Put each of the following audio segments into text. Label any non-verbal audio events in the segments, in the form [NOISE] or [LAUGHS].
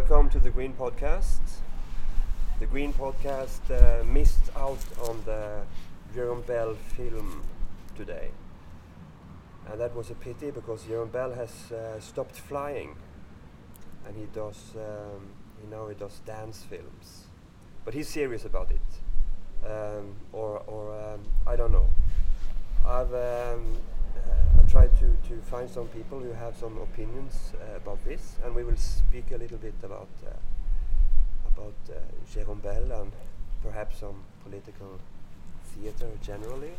welcome to the Green Podcast. The Green Podcast uh, missed out on the Jerome Bel film today. And that was a pity because Jerome Bel has uh, stopped flying and he does, um, you know, he does dance films. But he's serious about it. Um, or, or um, I don't know. I've um, tried to, to find some people who have some opinions uh, about this, and we will speak a little bit about uh, about uh, Jérôme Bel and perhaps some political theater generally.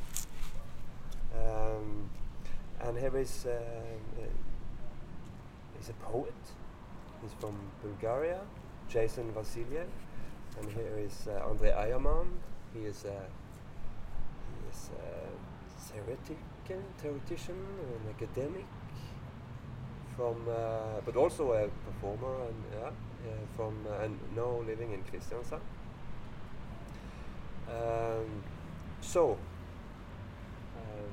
Um, and here is uh, uh, he's a poet. He's from Bulgaria, Jason Vasiliev, and here is uh, André Eiermann. He is a is a theoretic theoretician, an academic, from uh, but also a performer and yeah, uh, from uh, and now living in Kristiansand. Um, so, um,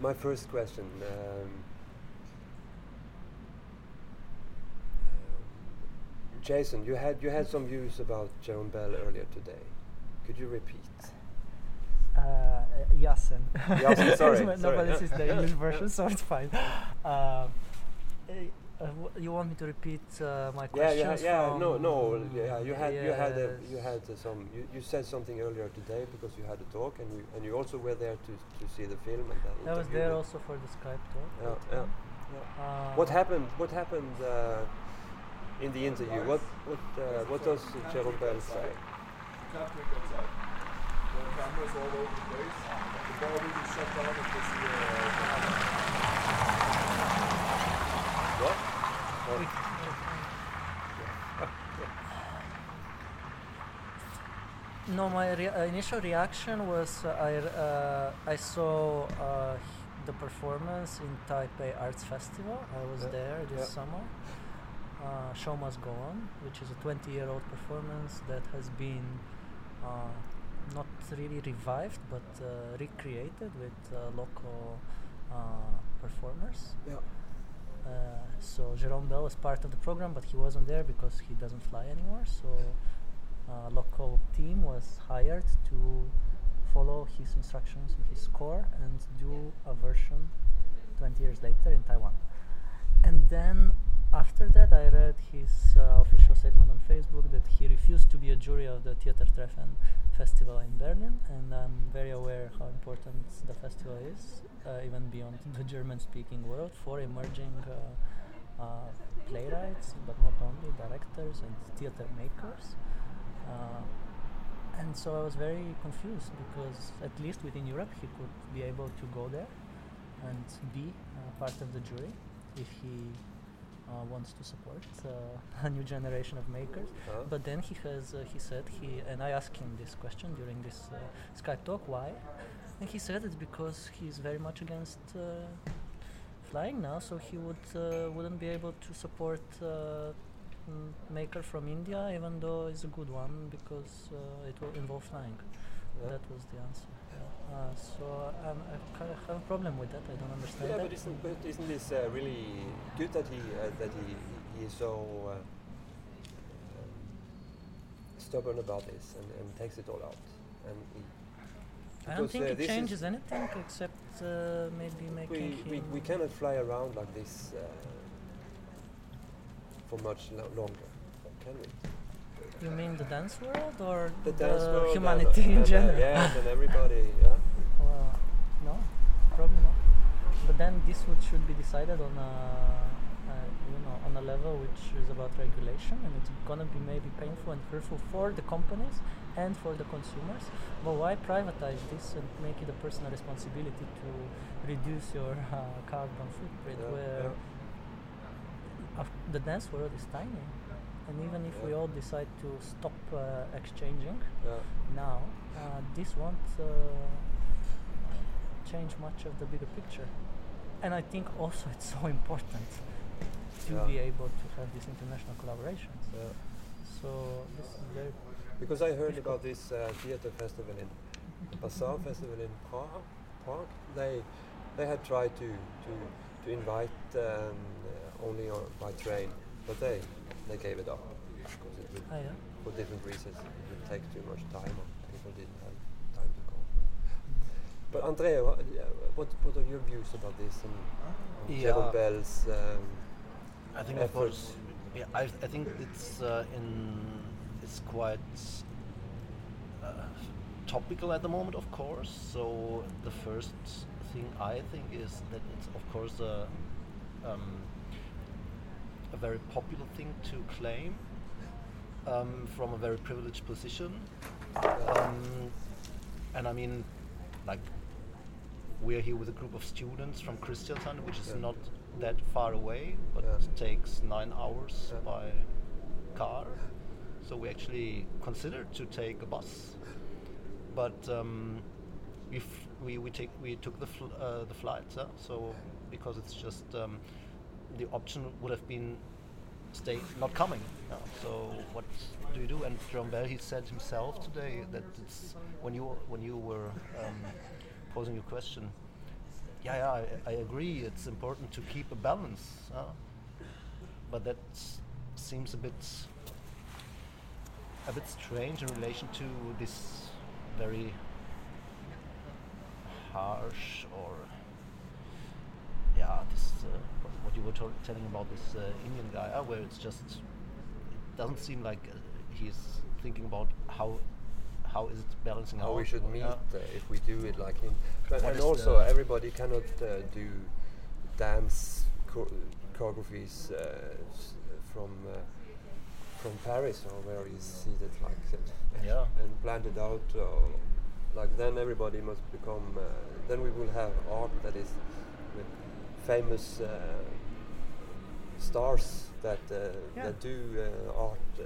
my first question. Um, Jason, you had you had some views about Jerome Bel earlier today. Could you repeat? Uh, Yassen. Yassen, sorry, no, sorry. but this is the English version, so it's fine. [LAUGHS] Um, eh, uh, you want me to repeat uh, my Yeah, yeah, yeah. No, no. Yeah, you had, you had, a, you had uh, some. You, you said something earlier today because you had a talk, and you and you also were there to to see the film and then. I was there also for the Skype talk. Yeah, yeah, yeah. Uh, What happened? What happened uh, in the interview? What what uh, what does Jerome Bel say? can't drink outside. There are cameras all over the place. What? [LAUGHS] No, my rea- uh, initial reaction was uh, I, uh, I saw uh, the performance in Taipei Arts Festival. I was Yeah, there this yeah. summer. Uh, Show Must Go On, which is a 20 year old performance that has been not really revived but uh, recreated with uh, local uh, performers. yeah. Uh, so Jerome Bel was part of the program, but he wasn't there because he doesn't fly anymore. So uh, local team was hired to follow his instructions and his score and do a version 20 years later in Taiwan. And then after that, I read his uh, official statement on Facebook that he refused to be a jury of the Theatertreffen festival in Berlin, and I'm very aware how important the festival is, uh, even beyond [LAUGHS] the German-speaking world, for emerging uh, uh, playwrights, but not only directors and theater makers. Uh, and so I was very confused because at least within Europe he could be able to go there and be uh, part of the jury if he uh, wants to support uh, [LAUGHS] a new generation of makers. But then he has, uh, he said, he and I asked him this question during this uh, Skype talk, why? And he said it's because he's very much against uh, flying now, so he would uh, wouldn't be able to support maker from India, even though it's a good one because uh, it will involve flying. Yeah. That was the answer. Uh, so um, I have a problem with that. I don't understand Yeah, that. but isn't but isn't this uh, really good that he uh, that he, he is so uh, um, stubborn about this and, and takes it all out? And he, I don't think uh, it changes anything except uh, maybe making we, we, we cannot fly around like this uh, for much lo- longer, can we? You mean the dance world or The dance world and- humanity in and, general? yes, and everybody. [LAUGHS] Yeah. Well, no, probably not. But then this would should be decided on a, uh, you know, on a level which is about regulation, and it's gonna be maybe painful and hurtful for the companies and for the consumers. But why privatize this and make it a personal responsibility to reduce your uh, carbon footprint? Yeah, where yeah. the dance world is tiny, and even if we all decide to stop uh, exchanging Yeah. now, uh, this won't uh, change much of the bigger picture. And I think also it's so important to Yeah. be able to have these international collaborations. Yeah. So this is very Because I heard about this uh, theater festival in Bazaar Festival in Prague. Prague. They they had tried to to to invite um, uh, only on, by train, but they they gave it up. because it would, Ah, yeah. for different reasons, it would take too much time. and People didn't have time to go. But Andrea, what, yeah, what, what are your views about this and on Yeah. Jerome Bel's um, I think, of course, yeah, I, I think it's uh, in it's quite uh, topical at the moment, of course. So the first thing I think is that it's of course a um, a very popular thing to claim um, from a very privileged position, um, and I mean, like we're here with a group of students from Kristiansand, which is Yeah. not that far away, but Yeah. takes nine hours Yeah. by car. So we actually considered to take a bus, but um, we, f- we we take we took the fl- uh, the flight. So because it's just um, the option would have been stay not coming. Yeah? So what do you do? And Jerome Bel he said himself today that it's when you when you were um, posing your question. Yeah, yeah, I, I agree. It's important to keep a balance, but that seems a bit a bit strange in relation to this very harsh or yeah, this uh, what- you were to- telling about this uh, Indian guy, uh, where it's just it doesn't seem like uh, he's thinking about how how is it balancing how out. we should meet uh, if we do it like him. But, What and also, everybody cannot uh, do dance cho- choreographies uh, from uh, from Paris or where he's seated like that Yeah. [LAUGHS] and planned it out. Or like then everybody must become. Uh, then we will have art that is famous uh, stars that uh, Yeah. that do uh, art. Uh,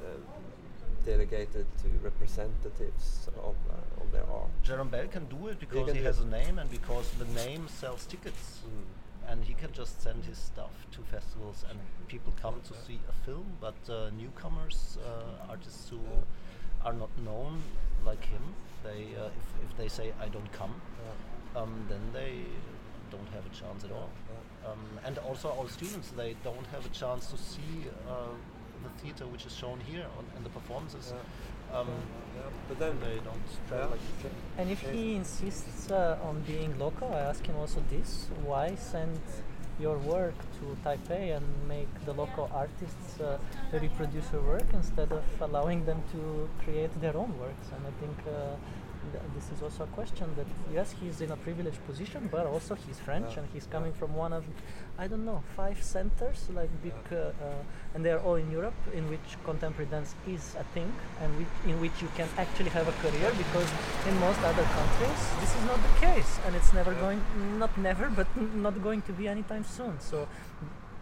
delegated to representatives of, uh, of their art. Jerome Bel can do it because can he has a name and because the name sells tickets. Mm. And he can just send his stuff to festivals and people come to see a film. But uh, newcomers, uh, artists who are not known like him, they uh, if, if they say I don't come, um, then they don't have a chance at all. Um, and also our students, they don't have a chance to see uh, the theater which is shown here on, and the performances. Um, Yeah, but then they don't yeah, travel like And if he insists uh, on being local, I ask him also this: Why send your work to Taipei and make the local artists uh, reproduce your work instead of allowing them to create their own works? And I think uh, th- this is also a question that yes, he's in a privileged position, but also he's French Yeah, and he's yeah. coming from one of, I don't know, five centers like big, uh, uh, and they're all in Europe, in which contemporary dance is a thing, and which, in which you can actually have a career because in most other countries this is not the case, and it's never Yeah. going, not never, but n- not going to be anytime soon. So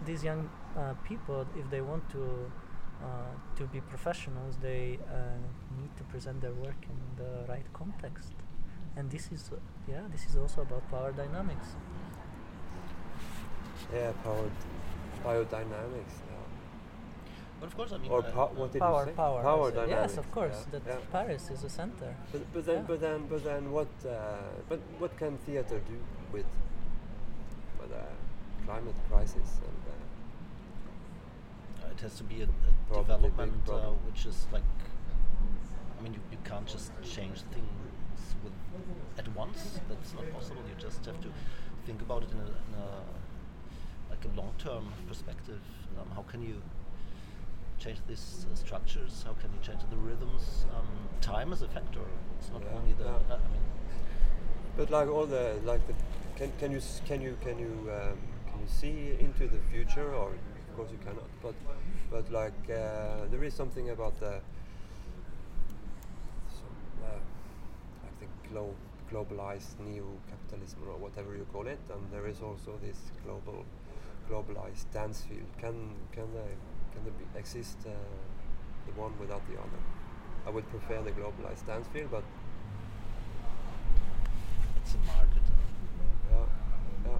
these young uh, people, if they want to uh, to be professionals, they uh, need to present their work in the right context, and this is uh, yeah, this is also about power dynamics. yeah, power, biodynamics. But of course, I mean, Or uh, what did power, you say? power. I Power dynamics. Yes, of course. yeah, That yeah. Paris is a center. But, but then, Yeah. but then, but then, what? Uh, but what can theater do with with the climate crisis and? Uh, Uh, it has to be a, a development uh, which is like I mean you, you can't just change things with at once. That's not possible. You just have to think about it in a, in a like a long-term perspective. Um, how can you change these uh, structures? How can you change the rhythms? Um, time is a factor. It's not Yeah, only the yeah. uh, I mean But like all the like the can can you can you can you um, can you see into the future or of course you cannot but but like uh, there is something about the some, uh, like the glo- globalized neo capitalism or whatever you call it and there is also this global globalized dance field. Can can they can there exist uh, the one without the other? I would prefer the globalized dance field but it's a market yeah yeah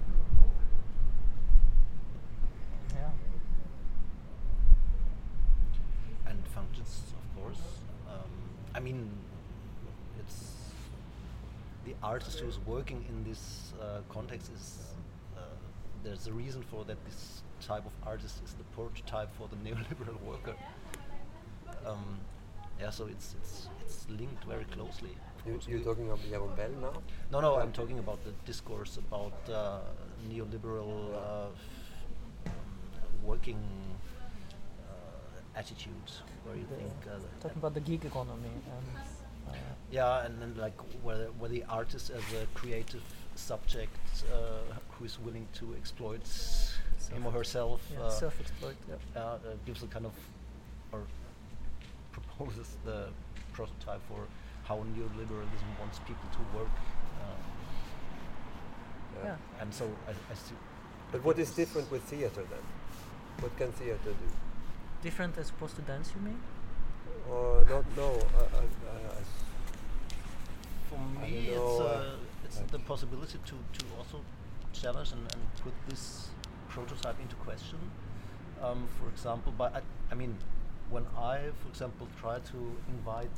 Yeah. and functions, of course. Um, I mean, it's the artist who's working in this uh, context is uh, there's a reason for that. This type of artist is the prototype for the [LAUGHS] neoliberal worker. um, yeah, so it's it's it's linked very closely. you, you're talking about Jerome Bel now? no, no, I'm talking about the discourse about uh, neoliberal uh, um, working uh, attitude, where you The- think, uh, Talking about the gig economy and uh, yeah, and then like where the, where the artist as a creative subject uh, who is willing to exploit him or herself yeah, uh, self-exploit. Yeah. uh, uh, gives a kind of or proposes the prototype for how neoliberalism wants people to work. Um, Yeah. and so I, I see. But what is different with theater then? What can theater do? Different as opposed to dance, you mean? Or not? No. I, I, I, For me, it's, know, uh, uh, it's the possibility to, to also challenge and, and put this prototype into question. Um, for example, by I, I mean, when I, for example, try to invite,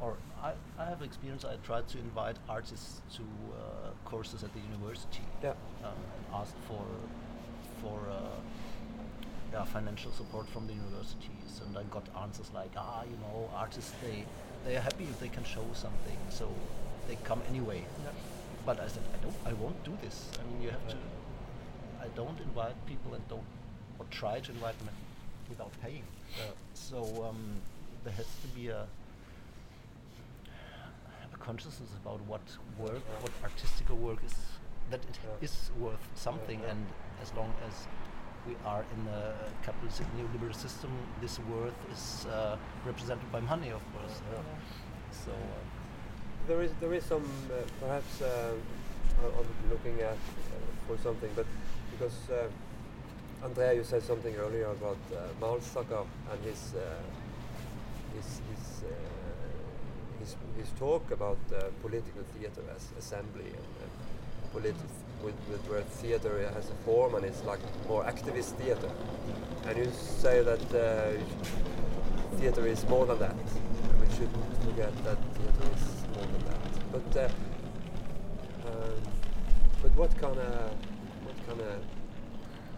or I, I have experience. I tried to invite artists to uh, courses at the university. Yeah. Um, and asked for for uh, yeah, financial support from the universities, and I got answers like, ah, you know, artists they they are happy if they can show something, so they come anyway. But I said, I don't, I won't do this. I mean, you have to. I don't invite people and don't, or try to invite them without paying. Uh, so um, there has to be a, a consciousness about what work, what artistical work is, that it Yeah. is worth something, yeah. and as long as we are in a capitalistic neoliberal system, this worth is uh, represented by money, of course. Yeah. So. Uh, there is there is some uh, perhaps uh, I- I'm looking at uh, for something, but because uh, Andrea, you said something earlier about uh, Malsaker and his uh, his his, uh, his his talk about uh, political theater as assembly and, and politi- with, with where theater has a form and it's like more activist theater, and you say that uh, theater is more than that. We shouldn't forget that theater is more than that. But uh, um, but what kind of what kind of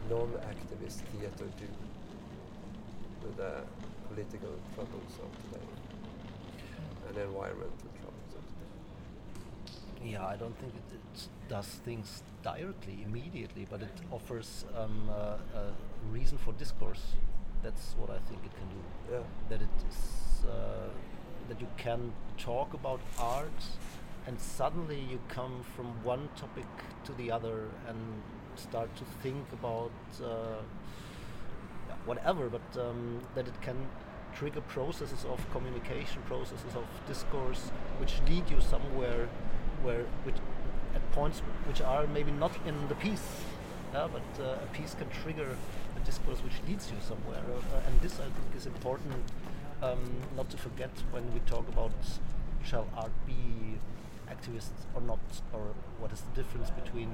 non-activist theater do with the political troubles of today and environmental troubles of today? Yeah, I don't think it, it does things directly, immediately, but it offers um, uh, a reason for discourse. That's what I think it can do. Yeah. That it is uh, that you can talk about art, and suddenly you come from one topic to the other and start to think about uh, whatever, but um, that it can trigger processes of communication, processes of discourse, which lead you somewhere where, which, at points which are maybe not in the piece, yeah, but uh, a piece can trigger a discourse which leads you somewhere, uh, and this I think is important um, not to forget when we talk about shall art be activist or not, or what is the difference between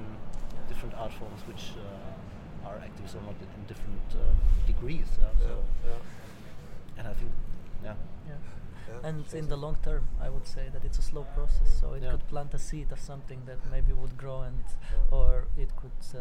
different art forms which uh, are activist or not in, in different uh, degrees. Yeah? Yeah, So, yeah. and I think, yeah, Yeah. Yeah, And in the long term, I would say that it's a slow process. So it Yeah. could plant a seed of something that maybe would grow, and Yeah. or it could uh,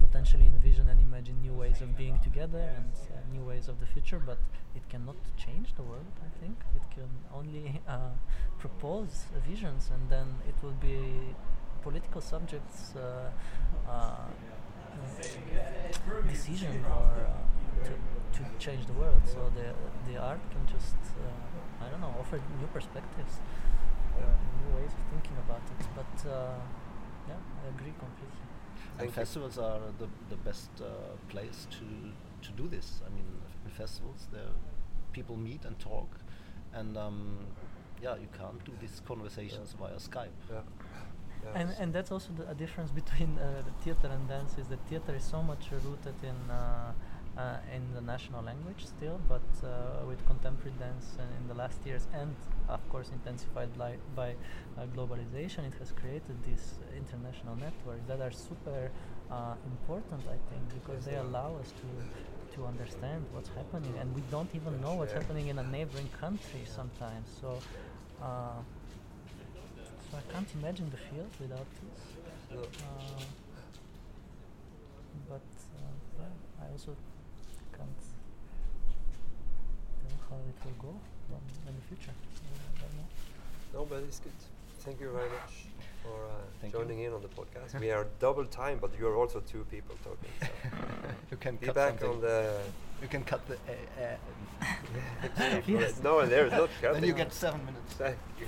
potentially envision and imagine new ways of being together and uh, new ways of the future. But it cannot change the world. I think it can only [LAUGHS] uh, propose uh, visions, and then it will be political subjects. Uh, uh, decision or uh, to, to change the world. So the the art can just uh, I don't know offer new perspectives, uh, new ways of thinking about it. But uh, yeah, I agree completely. and Thank you. festivals are the, the best uh, place to to do this. I mean, in festivals, there people meet and talk, and um, yeah, you can't do these conversations via Skype. Yeah. Yeah. And and that's also the, a difference between uh, the theater and dance is that theater is so much rooted in uh, in the national language still, but uh, with contemporary dance in the last years, and of course intensified by, by uh, globalization, it has created these international networks that are super uh, important, I think, because they allow us to to understand what's happening, and we don't even know what's happening in a neighboring country sometimes. So. Uh, so I can't imagine the field without this. Uh, but uh, yeah, I also can't tell it will go in the future. I don't know. No, but it's good. Thank you very much for uh, Thank you. joining in on the podcast. we are double time, but you're also two people talking. So. [LAUGHS] you can Be cut back something. on the. You can cut the. Uh, uh, Yes. [LAUGHS] [LAUGHS] no, there's not then you get seven minutes. Thank you.